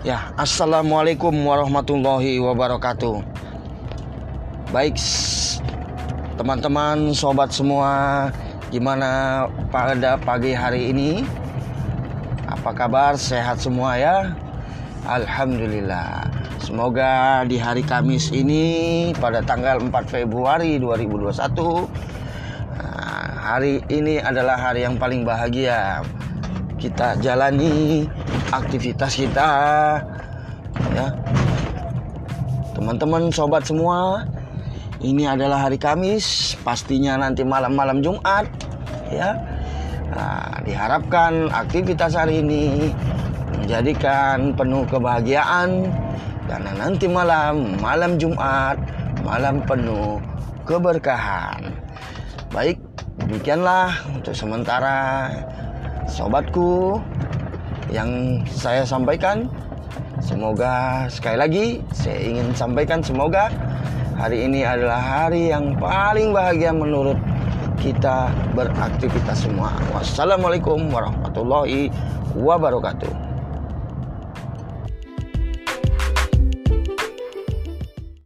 Ya, assalamualaikum warahmatullahi wabarakatuh. Baik, teman-teman, sobat semua, gimana pada pagi hari ini? Apa kabar? Sehat semua ya? Alhamdulillah. Semoga di hari Kamis ini pada tanggal 4 Februari 2021 nah, hari ini adalah hari yang paling bahagia. Kita jalani aktivitas kita ya. Teman-teman, sobat semua, ini adalah hari Kamis, pastinya nanti malam-malam Jumat ya. Nah, diharapkan aktivitas hari ini menjadikan penuh kebahagiaan karena nanti malam malam Jumat malam penuh keberkahan. Baik, demikianlah untuk sementara sobatku yang saya sampaikan. Semoga sekali lagi saya ingin sampaikan semoga hari ini adalah hari yang paling bahagia menurut kita beraktivitas semua. Wassalamualaikum warahmatullahi wabarakatuh.